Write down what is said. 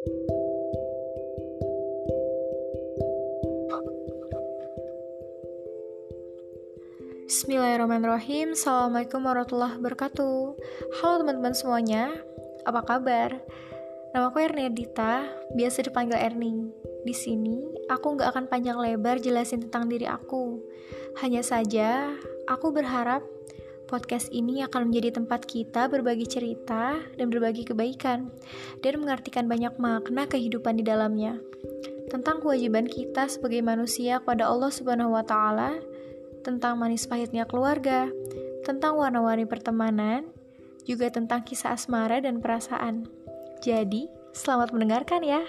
Bismillahirrahmanirrahim. Assalamualaikum warahmatullahi wabarakatuh. Halo teman-teman semuanya Apa kabar? Nama aku Erni Dita Biasa dipanggil Erni Di sini aku gak akan panjang lebar jelasin tentang diri aku. Hanya saja Aku berharap Podcast ini akan menjadi tempat kita berbagi cerita dan berbagi kebaikan dan mengartikan banyak makna kehidupan di dalamnya tentang kewajiban kita sebagai manusia kepada Allah Subhanahu wa taala tentang manis pahitnya keluarga, tentang warna-warni pertemanan, juga tentang kisah asmara dan perasaan. Jadi, selamat mendengarkan ya.